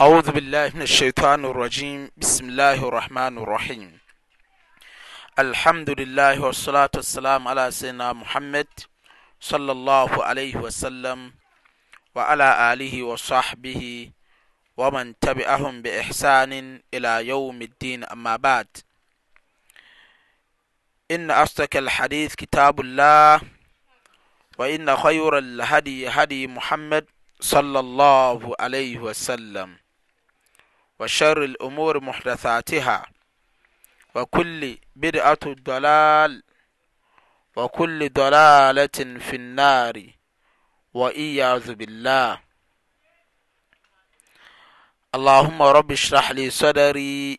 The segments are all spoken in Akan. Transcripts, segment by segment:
أعوذ بالله من الشيطان الرجيم بسم الله الرحمن الرحيم الحمد لله والصلاة والسلام على سيدنا محمد صلى الله عليه وسلم وعلى آله وصحبه ومن تبعهم بإحسان إلى يوم الدين أما بعد إن أصدق الحديث كتاب الله وإن خير الهدي هدي محمد صلى الله عليه وسلم وشر الأمور محدثاتها وكل بدعة ضلال وكل ضلالة في النار وإياذ بالله اللهم رب اشرح لي صدري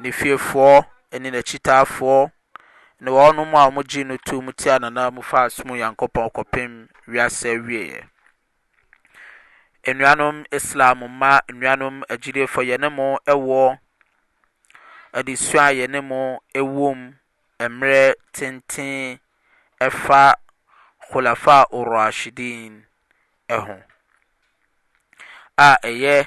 ne fiefoɔ ne n'akyitaafoɔ ne wɔnom a wɔgyee no toom tiaa n'anan mu faa som Onyankopɔn kɔpem wiase awieɛ. Anuanom Islam mma, anuanom agyidiefoɔ, yɛne mo wɔ adesua a yɛne mo wom mmerɛ tenten ɛfa Khulafa Ur-Rashideen ho a ɛyɛ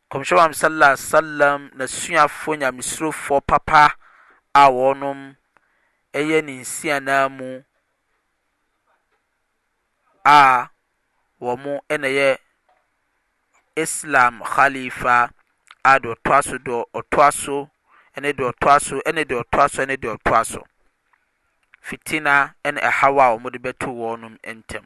Kɔmhyɛ Muhammad Sallallahu Alaihi Wasallam n'asuafoɔ nyamesurofoɔ papa a wɔnom yɛ ne nsiananmu a wɔn na yɛ Islam Khalifa a deɛ ɔtoa so deɛ ɔtoa so ɛne deɛ ɔtoa so ɛne deɛ ɔtoa so ɛne deɛ ɔtoa so fitina ɛne ɛhaw a wɔn de bɛto wɔnom ntɛm.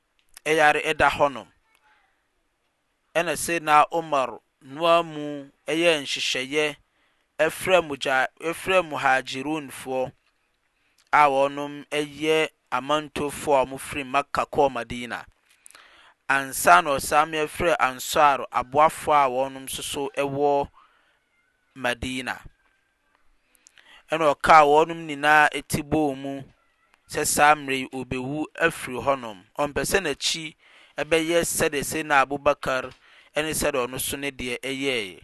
yare da hɔnom, ɛna Seydina Umar noaa mu yɛɛ nhyehyɛeɛ frɛɛ mogya frɛɛ Muhajirunfoɔ a wɔnom yɛ amantufoɔ a wɔn firi Mecca kɔɔ Madina, ansa na ɔsan mmea frɛɛ Ansar aboafoɔ a wɔnom nso so wɔ Madina. Ɛnna ɔkaa wɔnom nyinaa ti bɔɔ mu sɛ saa mmerɛ yi ɔbɛwu afiri hɔnom. Ɔmpɛ sɛ n'akyi bɛyɛ sɛdeɛ Seydina Abubakar ne sɛdeɛ ɔno nso ne deɛ yɛeɛ.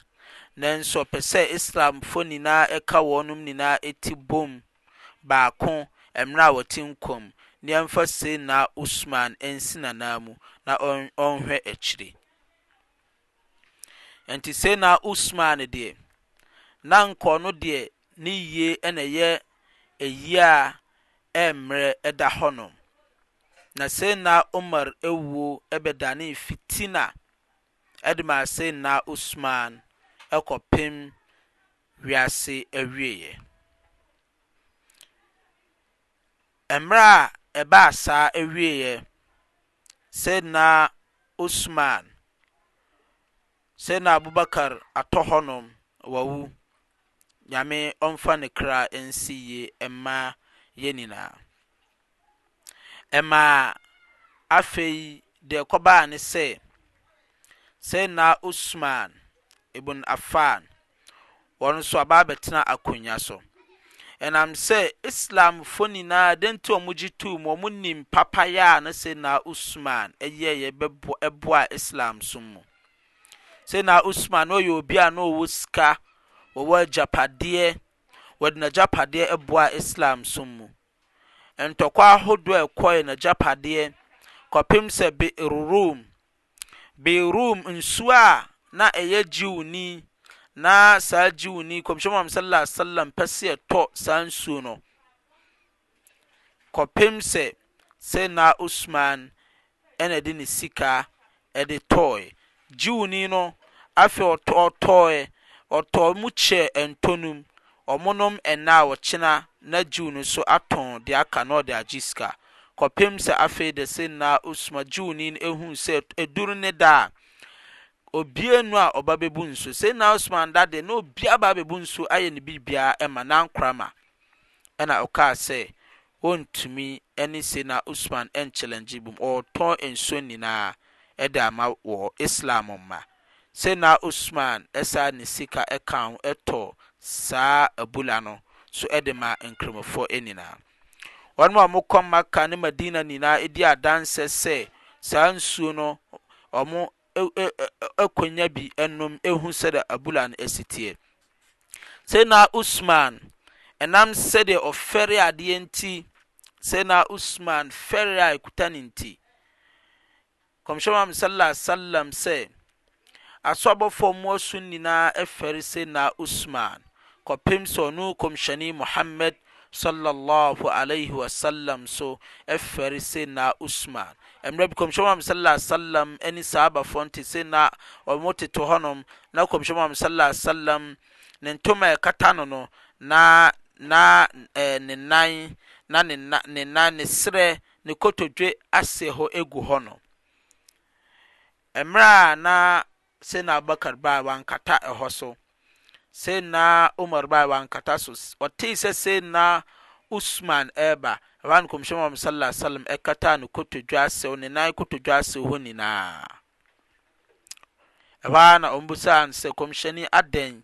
Nanso ɔpɛ sɛ Islamfoɔ nyinaa ka wɔnom nyinaa ti bom baako mmerɛ a wɔte nkwa mu, na yɛmfa Seydina Usman nsi n'ananmu na ɔnhwɛ akyire. Ɛnti sei na Usmaan no deɛ, na nkɔɔ no deɛ ne yie na ɛyɛ ayie a ɛmmerɛ da hɔ nom, na Seydina Umar wuo bɛdanee fitina de maa Seydina Usmaan kɔpem wiase awieɛ. Mmerɛ a ɛbaa saa awieɛ Sayyidina Usmaan, Sayyidina Abubakar atɔ hɔ nom, wawu, Nyame ɔmfa ne kra nsi yie mma yɛn nyinaa. Ɛmaa afei deɛ ɛkɔbaa ne sɛ, Sayyidina Usmaan ibn Affaan, wɔn nso aba abɛtena akonnwa so. Ɛnam sɛ Islamfo nyinaa dɛn nti wɔn gye tuu mu wɔn nim papa yɛ a na Sayyidina Usman yɛɛyɛ bɛbo ɛboa Islam som mu. Sayyidina Usman na ɔyɛ obi a na ɔwɔ sika, wɔwɔ agyapadeɛ, wɔde n'agyapadeɛ ɛboa Islam som mu. Ntɔkwa ahodoɔ ɛkɔɛ n'agyapadeɛ kɔpem sɛ Bi'ru Rum Birum nsuo a na ɛyɛ Jewni, na saa Jewni, Kɔmhyɛ Muhammad sallallahu alaihi wasallam pɛ sɛ ɛtɔ saa nsuo no, kɔpem sɛ sɛ na Usman ɛna de ne sika ɛde tɔɔɛ. Jewni no afei ɔtɔɔɛ, ɔtɔɔ mu kyɛɛ ɛntɔnum, Wɔnom nna a wɔkyena na Jew no so atɔn deɛ aka na ɔde agye sika, kɔpem sɛ afei de se nna a osuma Jewni no ehunu sɛ eduru ne da a, obie nnu a ɔba bebu nsu. Se nna osuma annda deɛ, na obiara ba abebu nsu ayɛ ne biribiara ma, na ankora ma. Ɛna ɔkaa sɛ, Ontumi ne Sayyidina Usman nkyɛlɛngye bom, ɔɔtɔn nsuo nyinaa de ama wɔ Islam mma. Sayyidina Usman saa ne sika kaa ho tɔɔ saa abula no so de maa Nkramofoɔ nyinaa. Wɔnom a wɔkɔ Makkah ne Madina nyinaa di adanseɛ sɛ saa nsuo no wɔn akwanya bi nom hu sɛdeɛ abura no si teɛ. Sayyidina Usman, ɛnam sɛdeɛ ɔfɛre adeɛ nti, Sayyidina Usman fɛre a ɛkuta ne nti, Kɔmhyɛn Muhammad sallallahu alaihi wasallam sɛ, aso abɔfoɔ mu aso nyinaa fɛre Sayyidina Usman kɔpem sɛ ɔno Kɔmhyɛni Muhammad Salla Llahu Alaihi Wasallam so fɛre Sayyidina Usman. Mmerɛ bi Kɔmhyɛni Muhammad Salla Alaihi Wasallam ne Sahabafoɔ nte se na wɔn tete hɔ nom, na Kɔmhyɛni Muhammad Salla Alaihi Wasallam ne ntoma a ɛkata no no, na na ɛɛ ne nan, na ne na ne nan, ne serɛ, ne kotodwe ase hɔ gu hɔ no. Mmerɛ a na Seydina Abubakar bae, wankata ɛhɔ so. Seydina Umar bae, wankata so. Wɔtee sɛ Seydina Usman reba, ɛhɔ ara na Kɔmhyɛni Muhammad salla alaihi wa sallam kataa ne kotodwe asau, ne nan kotodwe asau hɔ nyinaa. Ɛhɔ ara na wɔbisaa no sɛ, Kɔmhyɛni, adɛn?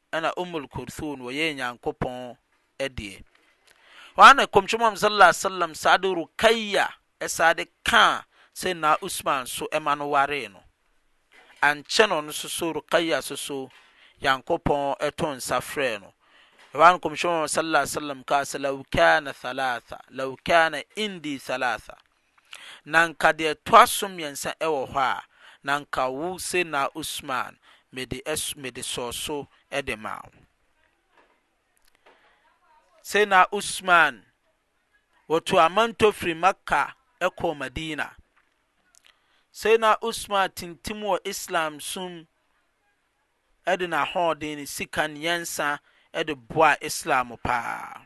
ɛna Ummul Kurthun wɔyɛɛ Nyankopɔn deɛ. Hɔ ara na Kɔmhyɛni Muhammad sallallahu alaihi wasallam saa de Ruqayya ɛsaa de kaa Sayyidina Uthman nso ma no waree no. Ankyɛ na ɔno nso so Ruqayya nso so Nyankopɔn too nsa frɛɛ no. Ɛhɔ ara na Kɔmhyɛni Muhammad sallallahu alaihi wasallam kaa sɛ, Law kana thalatha, law kana indi thalatha. Na anka deɛ ɛtoa so mmiɛnsa wɔ hɔ a, na anka wo, Sayyidina Usmaan, mede as, mede sɔɔ so de maa wo. Sayyidina Usmaan, wɔtuu amanto firi Makka kɔɔ Madina. Sayyidina Usmaan tintim wɔ Islam som de n'ahoɔden, ne sika, ne nyansa de boaa Islam paa.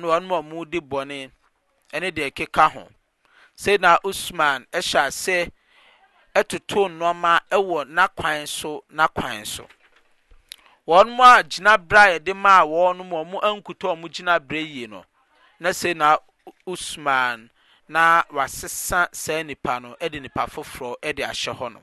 ne wɔn a wɔredi bɔne ne deɛ ɛkeka ho. Sayyidina Usman hyɛɛ aseɛ totoo nnoɔma wɔ n'akwan so n'akwan so. Wɔn a gyinaberɛ a yɛde maa wɔn no wɔn ankutɔ wɔn gyinaberɛ yie no, na Sayyidina Usman na wasesa saa nipa no de nipa foforɔ de ahyɛ hɔnom.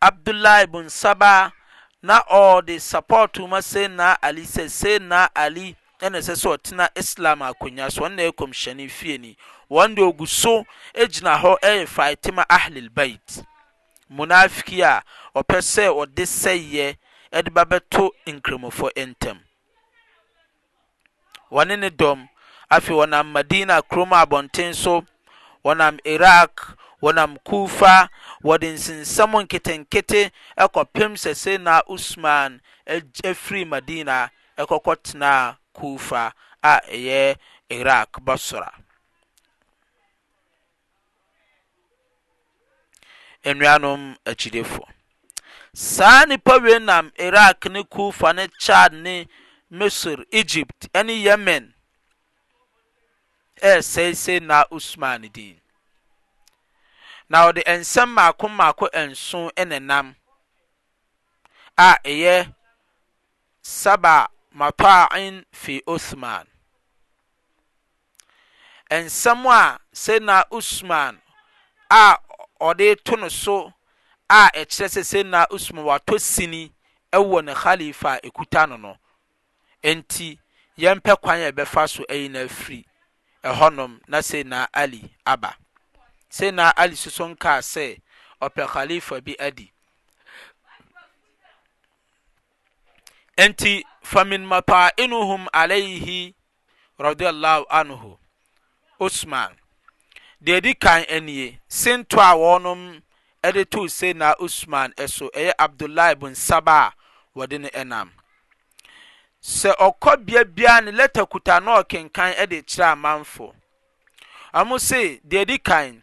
Abdullah ibn Sabah na ɔde sapɔɔto ma Sayyidina Ali sɛ Sayyidina Ali na ɛsɛ sɛ ɔtena Islam akonwa so, ɔno na ɛyɛ Kɔmhyɛni fieni. Wɔn deɛ ɔgu so gyina hɔ yɛ fighte ma Ahlil Bayt. Munafiki a ɔpɛ sɛ ɔde sɛeɛ de ba bɛto Nkramofoɔ ntam. wɔne ne dɔm. Afei wɔnam Madina kurom abɔnten so, wɔnam Iraq, wɔnam Kufa, wɔde nsensɛm nketenkete kɔpem sɛ Sayyidina Usman firii Madina kɔkɔtenaa Kufa a ɛyɛ Iraq, Basra. Anuanom akyidifo, saa nnipa wei nam Iraq ne Kufa ne Chad ne Misr, Egypt ne Yemen resɛe Sayyidina Usman din. Na ɔde nsɛm mmaako mmaako nson na ɛnam a ɛyɛ Saba Mata'in fi Uthman. nsɛm a Sayyidina Usman a ɔde to no so a ɛkyerɛ sɛ Sayyidina Usman watɔ sini wɔ ne Khalifa a ɛkuta no no nti yɛmpɛ kwan a yɛbɛfa so ayi no afiri ɛhɔnom na Sayyidina Ali aba. Sayyidina Ali soso nkaa sɛ ɔpɛ Khalifa bi adi. Enti, famin mataa'inuhum alaihi radiyallahu anhu, Usman, Deɛ ɛdi kan nie, sento a wɔnom de too Sayyidina Usman so, ɛyɛ Abdullah bin Saba a wɔde no nam. Sɛ ɔkɔ bea biara ne lɛta kuta na ɔkenkan de kyerɛ amanfo. Wɔn se, deɛ ɛdi kan,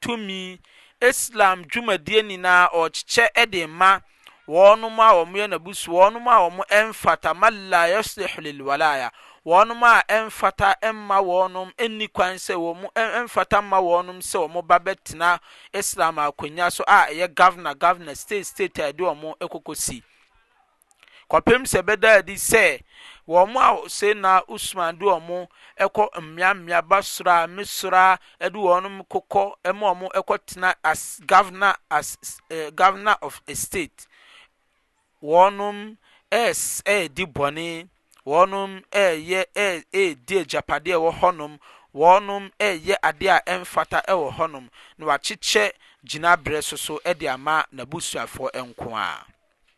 tumi, Islam dwumadie nyinaa ɔɔkyekyɛ de rema wɔnom a wɔyɛ n'abusuo, wɔnom a wɔn ɛmfata, man la yaslihu lil walaya, wɔnom a ɛmfata mma wɔnom, ɛnni kwan sɛ wɔn, ɛmfata mma wɔnom sɛ wɔn ba bɛtena Islam akonnwa so a ɛyɛ governor, governor, state, state a ɛde wɔn ɛkɔkɔsi. kɔpem sɛ ɛbɛda adi sɛ wɔn a Sayyidina Usman de wɔn kɔ mmeammea Basra, Misra, de wɔn kokɔ ma wɔn kɔtena as governor as eh, governor of a state, wɔnom ɛredi bɔne, wɔnom ɛreyɛ ɛredi agyapadeɛ ɛwɔ hɔnom, wɔnom ɛreyɛ adeɛ a ɛmfata ɛwɔ hɔnom, na wakyekyɛ gyinaberɛ so so de ama n'abusuafoɔ nko ara.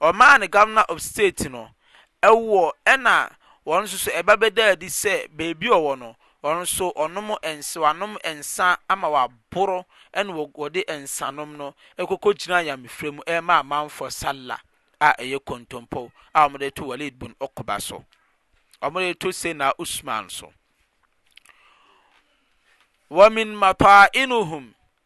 Ɔmaa no Governor of State no, ɛwoɔ ɛna wɔn nso so ɛba bɛdaa adi sɛ baabi ɔwɔ no, wɔn nso ɔnom nsa, wanom nsa ama waboro ɛna wɔde nsanom no ɛkɔkɔ gyina nyamefrɛ mu ɛrema amanfoɔ Sallah a ɛyɛ kontompo a wɔn de to Walid bun Uqba so, wɔn de to Sayyidina Usman so. Wa min mataa'inuhum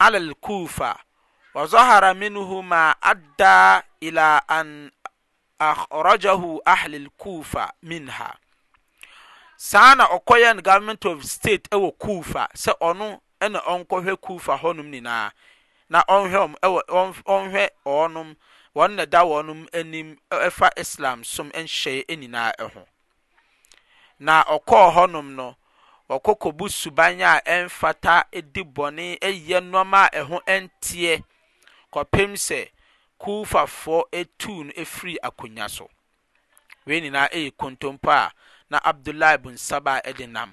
ala al-Kufa wa zahara minhu ma adda ila an akhrajahu ahli al-Kufa minha. Saa na ɔkɔyɛ no government of state wɔ Kufa sɛ ɔno na ɔnkɔhwɛ Kufa hɔnom nyinaa na ɔnhwɛ wɔn wɔ ɔnhwɛ wɔnom wɔn na ɛda wɔnom anim ɛfa Islam som nhyehyɛeɛ nyinaa ho. Na ɔkɔɔ hɔnom no, wɔkɔ kɔbu suban a ɛmfata, di bɔne, yɛ nnoɔma a ɛho nteɛ, kɔpem sɛ Kufafoɔ tuu no firii akonwa so. Wei nyinaa yɛ kontompo a na Abdullah ibn Sabah de nam.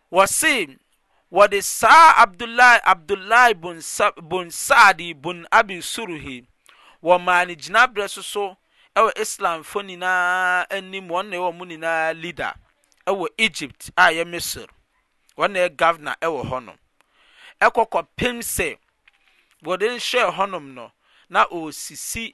Wɔse wɔde saa Abdullahi, Abdullahi bun Sa bun Sa'di bun Abi Surh yi, wɔmaa no gyinaberɛ so so wɔ Islamfoɔ nyinaa anim, wɔn na ɛyɛ wɔn nyinaa leader wɔ Egypt a ɛyɛ Misr, wɔn na ɛyɛ governor wɔ hɔnom, ɛkɔ kɔpem sɛ wɔde no hyɛɛ hɔnom no, na ɔresisi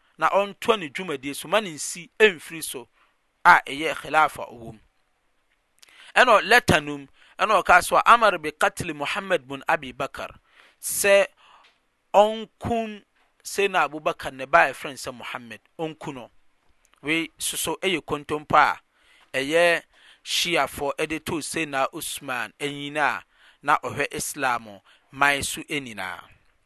na ɔntoa ne dwumadie so ma ne nsi mfiri so a ɛyɛ khilaf a ɔwɔ mu. Ɛna lɛta no mu ɛna ɔkaa so a amar bi katli Muhammad bun Abi Bakar sɛ ɔnkum Sayyidina Abu Bakar ne ba a ɛfrɛ no sɛ Muhammad, ɔnku no. Wei soso ɛyɛ kontompo a ɛyɛ Shiafoɔ ɛde too Sayyidina Usman ɛnyini a na ɔhwɛ Islam man so nyinaa.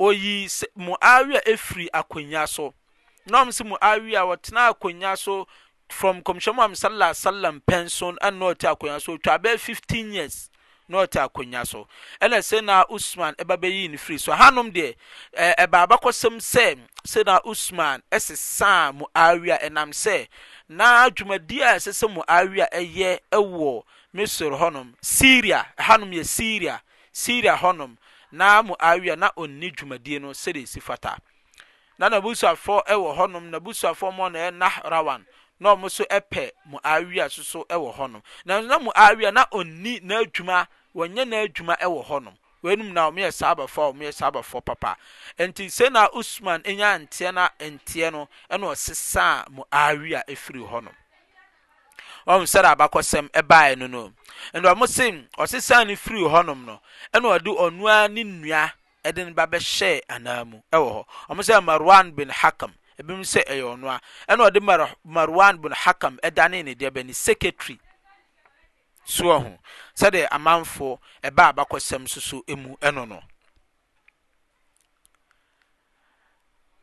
Oyii Se, Mu'awiyah firii akonnwa so, na ɔno Se, Mu'awiyah, ɔtenaa akonnwa so from Kɔmhyɛni Muhammad Sallallahu Alaihi Wasallam pɛn so ɛna na ɔte akonnwa so, otwaa bɛyɛ fifteen years na ɔte akonnwa so, ɛna Sayyidina Usman ɛba bɛyii no firii so. Ɛhanom deɛ, ɛɛ ɛba abakɔsɛm sɛ Sayyidina Usman ɛsesaa Mu'awiyah ɛnam sɛ na dwumadie a ɛsɛ sɛ Mu'awiyah ɛyɛ ɛwɔ Misr hɔnom, Syria, ɛhanom yɛ Syria, Siria hɔnom, na Muawia na ɔnni dwumadie no sɛdeɛ ɛsi fata. Na n'abusuafoɔ wɔ hɔnom, n'abusuafoɔ mɔ no yɛ Nahrawan, na wɔn nso pɛ Muawia nso so wɔ hɔnom. Nanso na Muawia na ɔnni n'adwuma, wɔnyɛ n'adwuma wɔ hɔnom. Weinom nyinaa wɔyɛ Sahabafoɔ a wɔyɛ Sahabafoɔ papa. Enti Sayyidina Usman nyaa nteɛ no a nteɛ no na ɔsesaa Muawia firii hɔnom. Wahu sɛdeɛ abakɔsɛm baeɛ no no. Ɛnna wɔse ɔsesaa no firii hɔnom no, ɛnna ɔde ɔno ara ne nua de no ba bɛhyɛɛ anan mu wɔ hɔ. Wɔn sɛ Marwan bin Hakam, ebinom sɛ ɛyɛ ɔno a. Ɛnna ɔde Mar Marwan bin Hakam danee ne deɛ bɛ ne secretary. So ahu sɛdeɛ amanfoɔ ɛba abakɔsɛm so so mu no no.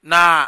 Na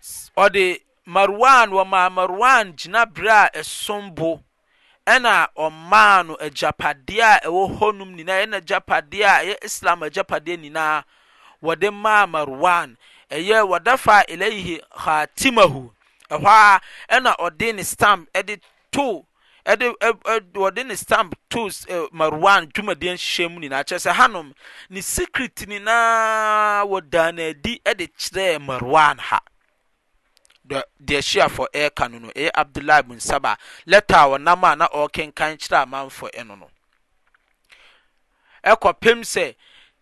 S, Ɔde Marwan, wɔmaa Marwan gyinaberɛ a ɛsom bo, ɛna ɔmaa no agyapadeɛ a ɛwɔ hɔnom nyinaa, ɛyɛ n'agyapadeɛ a ɛyɛ Islam agyapadeɛ nyinaa, wɔde maa Marwan, ɛyɛ wadafa ilayhi khatimahu, ɛhɔ ara ɛna ɔde ne stamp ɛde too ɛde ɛ wɔde ne stamp too ɛ Marwan dwumadie nhyehyɛ mu nyinaa kyerɛ sɛ hanom ne secret nyinaa wɔdaa no adi de kyerɛɛ Marwan ha deɛ deɛ Shiafoɔ ɛreka no no ɛyɛ Abdullah ibn Saba lɛta a ɔnam a na ɔrekenkan kyerɛ amanfoɔ ɛno no ɛkɔpem sɛ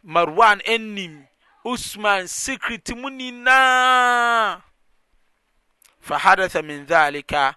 Marwan ɛnim Usman secret mu nyinaa fahadatha min dhalika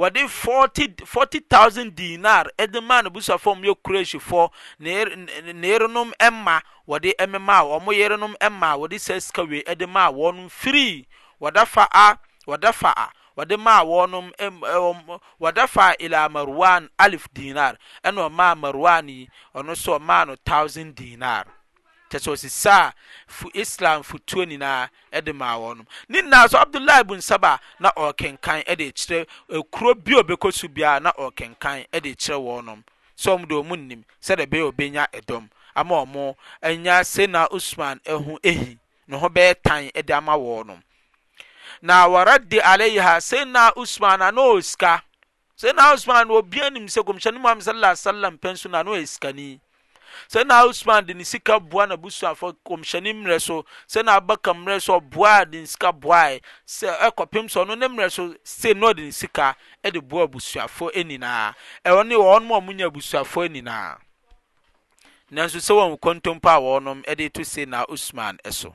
wɔde forty forty thousand dinar de maa n'abusuafo a wɔyɛ Qurayshfo, ne ne yerenom mma wɔde memaa wɔn yerenom mma a wɔde saa sika wei de maa wɔn firii wɔdafa a wɔdafa a wɔde maa wɔn wɔdafa ila Marwan alif dinar ɛna ɔmaa Marwan yi ɔno nso ɔmaa no thousand dinar. Kyerɛ sɛ ɔsesaa fu Islam fotuo nyinaa de maa wɔn. Ne nyinaa so Abdullah ibn Saba na ɔrekenkan de rekyerɛ kuro bi a ɔbɛkɔ so biara na ɔrekenkan de rekyerɛ wɔn sɛ wɔn deɛ wɔn nnim sɛdeɛ ɛbɛyɛ a ɔbɛnya dɔm ama wɔn anya Sayyidina Usman ho ahi, ne ho bɛyɛ tan de ama wɔn. Na wɔraddi alaiha, Sayyidina Usman na na ɔwɔ sika Sayyidina Usman no obiara nim sɛ Kɔmhyɛni Muhammad sallallahu alaihi wasallam pɛn so na no yɛ sikani. Sayyidina Usman de ne sika boa na busuafo Kɔmhyɛni mmerɛ so. Sayyidina Abubakar mmerɛ so ɔboa de ne sika boae sɛ ɛkɔpem sɛ ɔno ne mmerɛ so se no de ne sika de boa abusuafo nyinaa. Ɛwɔ ne wɔn a wɔnya abusuafo nyinaa. Nanso sɛ wɔn kontompo a wɔnom de to Sayyidina Usman so.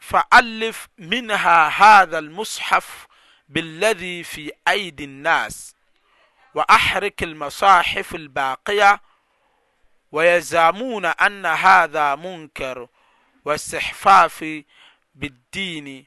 فألف منها هذا المصحف بالذي في أيدي الناس وأحرك المصاحف الباقية ويزعمون أن هذا منكر واستحفاف بالدين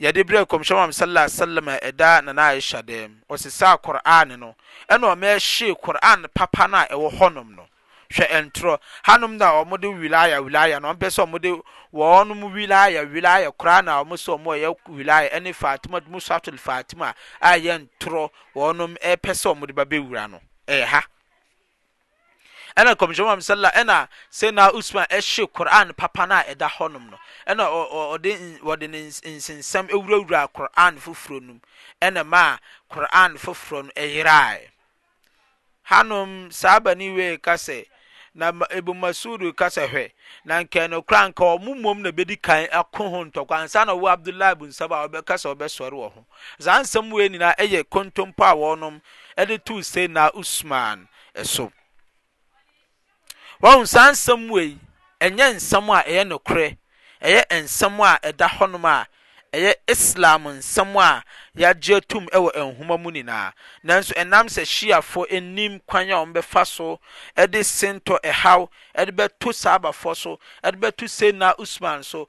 yɛde brɛɛ Kɔmhyɛn Muhammad sallallahu alaihi wasallam a ɛda Nana Aisha dan mu. Ɔsesaa Qur'aan no, ɛna wɔn ɛhyee Qur'aan papa no a ɛwɔ hɔnom no. Hwɛ ntorɔ! Hanom na wɔde Wilaya Wilaya no, wɔpɛ sɛ wɔde wɔnom Wilaya Wilaya koraa na wɔn sɛ wɔn ɛyɛ Wilaya ɛne Fatimatu Mus'atul Fatima a ɛyɛ ntorɔ wɔnom ɛpɛ sɛ wɔde ba bɛwura no. Ɛyɛ ha. Ɛna Kɔmhyɛni Muhammad sala ɛna Sayyidina Usman ɛhye Qur'an papa no a ɛda hɔnom no, ɛna ɔde wɔde ne nsensɛm ɛwurawuraa Qur'an foforɔ no mu, ɛna ɛmaa Qur'an foforɔ no ɛyeraaɛ. Hanom Sahabani wei ka sɛ, na Ibn Mas'ud ka sɛ, hwɛ, na nka ɛyɛ nokorɛ a, nka wɔn mmom na ɛbɛdi kan ako ho ntɔkwa ansa na wo Abdullah ibn Saba a ɔbɛka sɛ ɔbɛsɔre wɔ ho. Saa nsɛm wei nyina yɛ kontompo a wɔnom de too Sayyidina Usmaan so. Wahu, saa nsɛm wei nyɛ nsɛm a ɛyɛ nokorɛ, ɛyɛ nsɛm a ɛda hɔnom a ɛyɛ Islam nsɛm a yɛagye atom wɔ nwoma mu nyina. Nanso ɛnam sɛ Shiafoɔ nnim kwan a wɔbɛfa so de sintɔ, ɛhaw, de bɛto Sahabafoɔ so, de bɛto Sayyidina Usmaan so,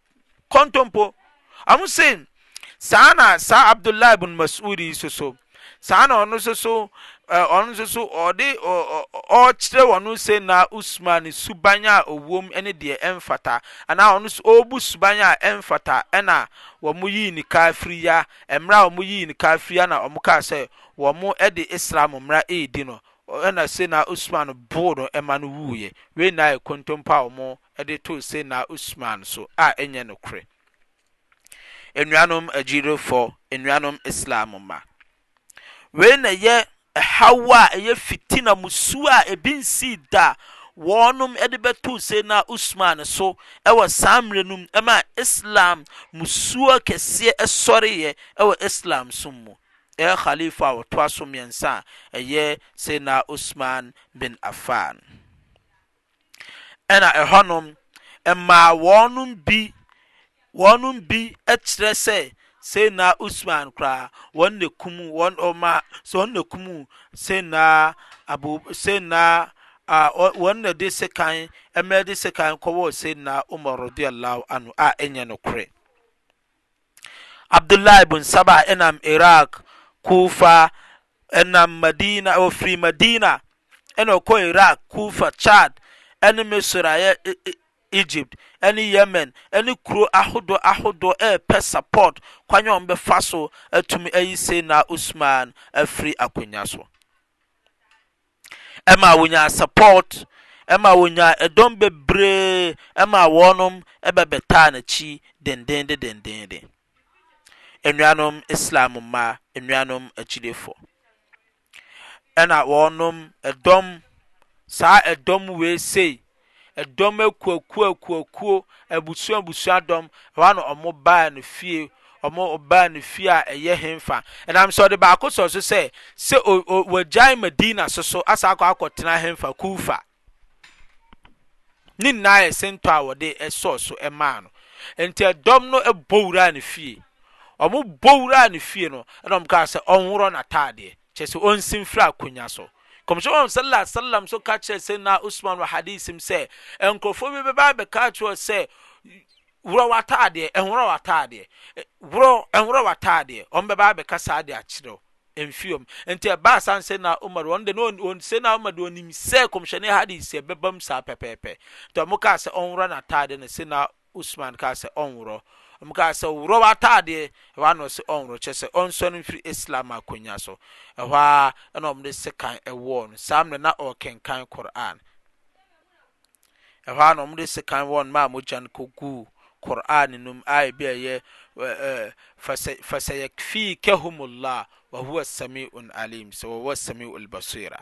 kontompo. Ɔmo se, saa na saa Abdullah ibn Mas'ud yi so so, saa na ɔno nso so, eh, ɔno nso so ɔde ɔkyerɛ wɔn sɛ na Usman suban a ɔwom ne deɛ ɛmfata, anaa ɔno nso ɔbu suban a ɛmfata ɛna wɔn yii ne kafiri ya, mmerɛ a wɔn yii ne kafiri ya na wɔn kaa sɛ wɔn de Islam mmara ɛredi no, ɛna sɛ na Usman boo no ma no wuiɛ. Wei nyinaa yɛ kontompo a wɔn de too Sayyidina Usmaan so a ɛnyɛ nokorɛ. Anuanom agyidefɔɔ, anuanom Islam mma, wei na ɛyɛ ɛhaw a ɛyɛ fitina, musuo a ebi nsii da a wɔnom de bɛtoo Sayyidina Usmaan so wɔ saa mmerɛ no mu, ɛmaa Islam musuo kɛseɛ sɔreeɛ wɔ Islam som mu. Ɛyɛ Khalifa a ɔtoa so mmiɛnsa a ɛyɛ Sayyidina Usmaan bin Affaan. Ɛnna ɛhɔnom ɛmaa wɔnom bi wɔnom bi kyerɛ sɛ Sayyidina Usman koraa wɔn na kum wɔn ɔma sɛ wɔn na kum Sayyidina Abu Sayyidina a wɔn na de sekan ɛmɛ de sekan kɔwɔ Sayyidina Umar radiyallahu anhu a ɛnyɛ no korɛ. Abdullah ibn Saba nam Iraq, Kufa, nam Madina, ɔfiri Madina, ɛna ɔkɔ Iraq, Kufa, Chad, ɛne Misra, yɛ Egypt, ɛne Yemen, ɛne kuro ahodoɔ ahodoɔ ɛrepɛ support kwan a wɔbɛfa so atumi ayi Sayyidina Usman afiri akonnwa so. ɛmaa wɔnyaa support, ɛmaa wɔnyaa dɔm bebree, ɛmaa wɔnom ba bɛtaa n'akyi dendeenden dendeenden. Anuanom Islam mma, anuanom agyidefɔ. Ɛna wɔnom dɔm, saa dɔm wei sei, dɔm akuakuakuakuo, abusua abusua dɔm, ɛhɔ ara na wɔbaa ne fie, wɔbaa ne fie a ɛyɛ henfa? Ɛnam sɛ ɔde baako sɔɔ so sɛ, sɛ wɔagyae Madina so so asan akɔ akɔtena henfa? Kufa. Ne nyinaa yɛ sentɔ a wɔde sɔɔ so maa no. Nti dɔm no bɔ wuraa ne fie. Wɔbɔ wuraa ne fie no, ɛna wɔkaa sɛ ɔnworɔ n'ataadeɛ. Kyerɛ sɛ, onsi mfiri akonnwa so. Kɔmhyɛni Muhammad sallallahu alaihi wasallam nso ka kyerɛɛ Sayyidina Usman wɔ hadith mu sɛ, nkurɔfoɔ bi bɛba abɛka akyerɛ wo sɛ, worɔ w'ataadeɛ, ɛnworɔ w'ataadeɛ, worɔ, ɛnworɔ w'ataadeɛ. Wɔn bɛba abɛka saa de akyerɛ wo. Ɛmfiri wɔn. Nti ɛbaa saa no Sayyidina Umar, wɔn de, na ɔn, ɔn, Sayyidina Umar de ɔnim sɛ kɔmhyɛni hadith ɛbɛba mu saa pɛpɛɛpɛ. Nti wɔn kaa sɛ ɔnworɔ n'ataadeɛ na Sayyidina Usman kaa sɛ, Ɔnworɔ. Wɔkaa sɛ, Worɔ w'ataadeɛ. Ɛhɔ ara na ɔse ɔnworɔ, kyerɛ sɛ, ɔnsɔre mfiri Islam akonnwa so. Ɛhɔ ara na wɔde sekan wɔɔ no. Saa mmerɛ no na ɔrekenkan Qur'aan. Ɛhɔ ara na wɔde sekan wɔɔ no maa mogya no kɔguu Qur'aan no mu, aayɛ bi a ɛyɛ, Fasayakfiikahum Allah, Wahuwa Sami'un Aleem, sɛ, Wahuwa Sami'ul Basiira.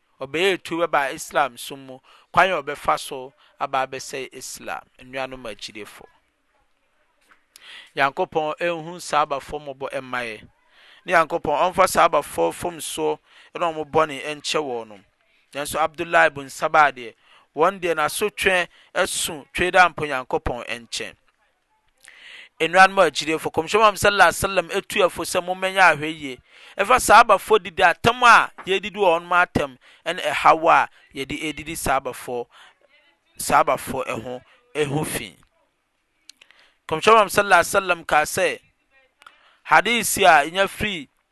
Ɔbɛyɛ etuo bɛba Islam som mu, kwan yɛ ɔbɛfa so aba abɛsɛe Islam, nnuanom akyidefo. Nyankopɔn nhu Saabafoɔ mmɔbɔ mmaeɛ, ne Nyankopɔn ɔnfa Saabafoɔ fomsoɔ ne wɔn bɔne nkyɛ wɔnom. Nanso Abdullah ibn Sabah deɛ, wɔn deɛ n'asotwɛ su twedaa mpo Nyankopɔn nkyɛn. Enuanom agyidefo, Kɔmhyɛn Muhammad sallallahu alaihi wasallam tuu fo sɛ mommɛyɛ ahwɛyie mfa Sahabafoɔ didi atɛm a yɛredidi wɔ wɔn atɛm ne ɛhaw a yɛde redidi Sahabafoɔ Sahabafoɔ ho ho fi. Kɔmhyɛn Muhammad sallallahu alaihi wasallam kaa sɛ, hadisi a yɛnya firi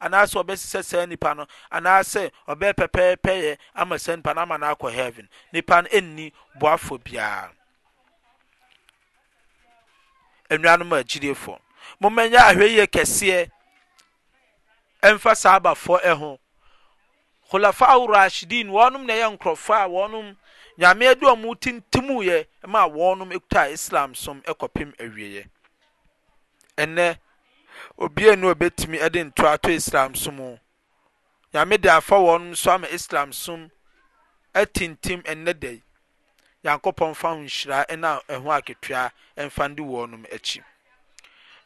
anaasɛ ɔbɛsesɛ saa nipa no anaasɛ ɔbɛyɛ pɛpɛɛpɛyɛ ama saa nipa no ama no akɔ heaven nipa no nni boafo biara anuanom agyidefo momma nyɛ ahwɛyie kɛseɛ ɛmfa saa abafoɔ ho khulafa rashidin wɔnom na ɛyɛ nkurɔfoɔ a wɔnom nyame de wɔn tintimuyɛ ma wɔnom kuta islam som kɔpem awieɛ Ɛnnɛ, obiara nni hɔ a obetumi de ntoa ato Islamsom mu. Nyame de afa wɔnom so ama Islamsom atintim nnɛ da yi. Nyankopɔn mfa ho nhyira na ɛho akatua mfa ndi wɔnom akyi.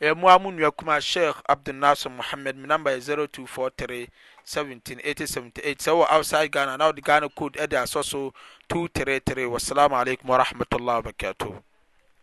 Ɛyɛ mo ara mo nua kumaa Sheikh Abdul Nasser Mohammed, me number yɛ 0243 17 80 78. Sɛ wɔ outside Ghana na wode Ghana code de asɔ so 233. Wassalamu alaikum warahmatullahi wabarakatuh.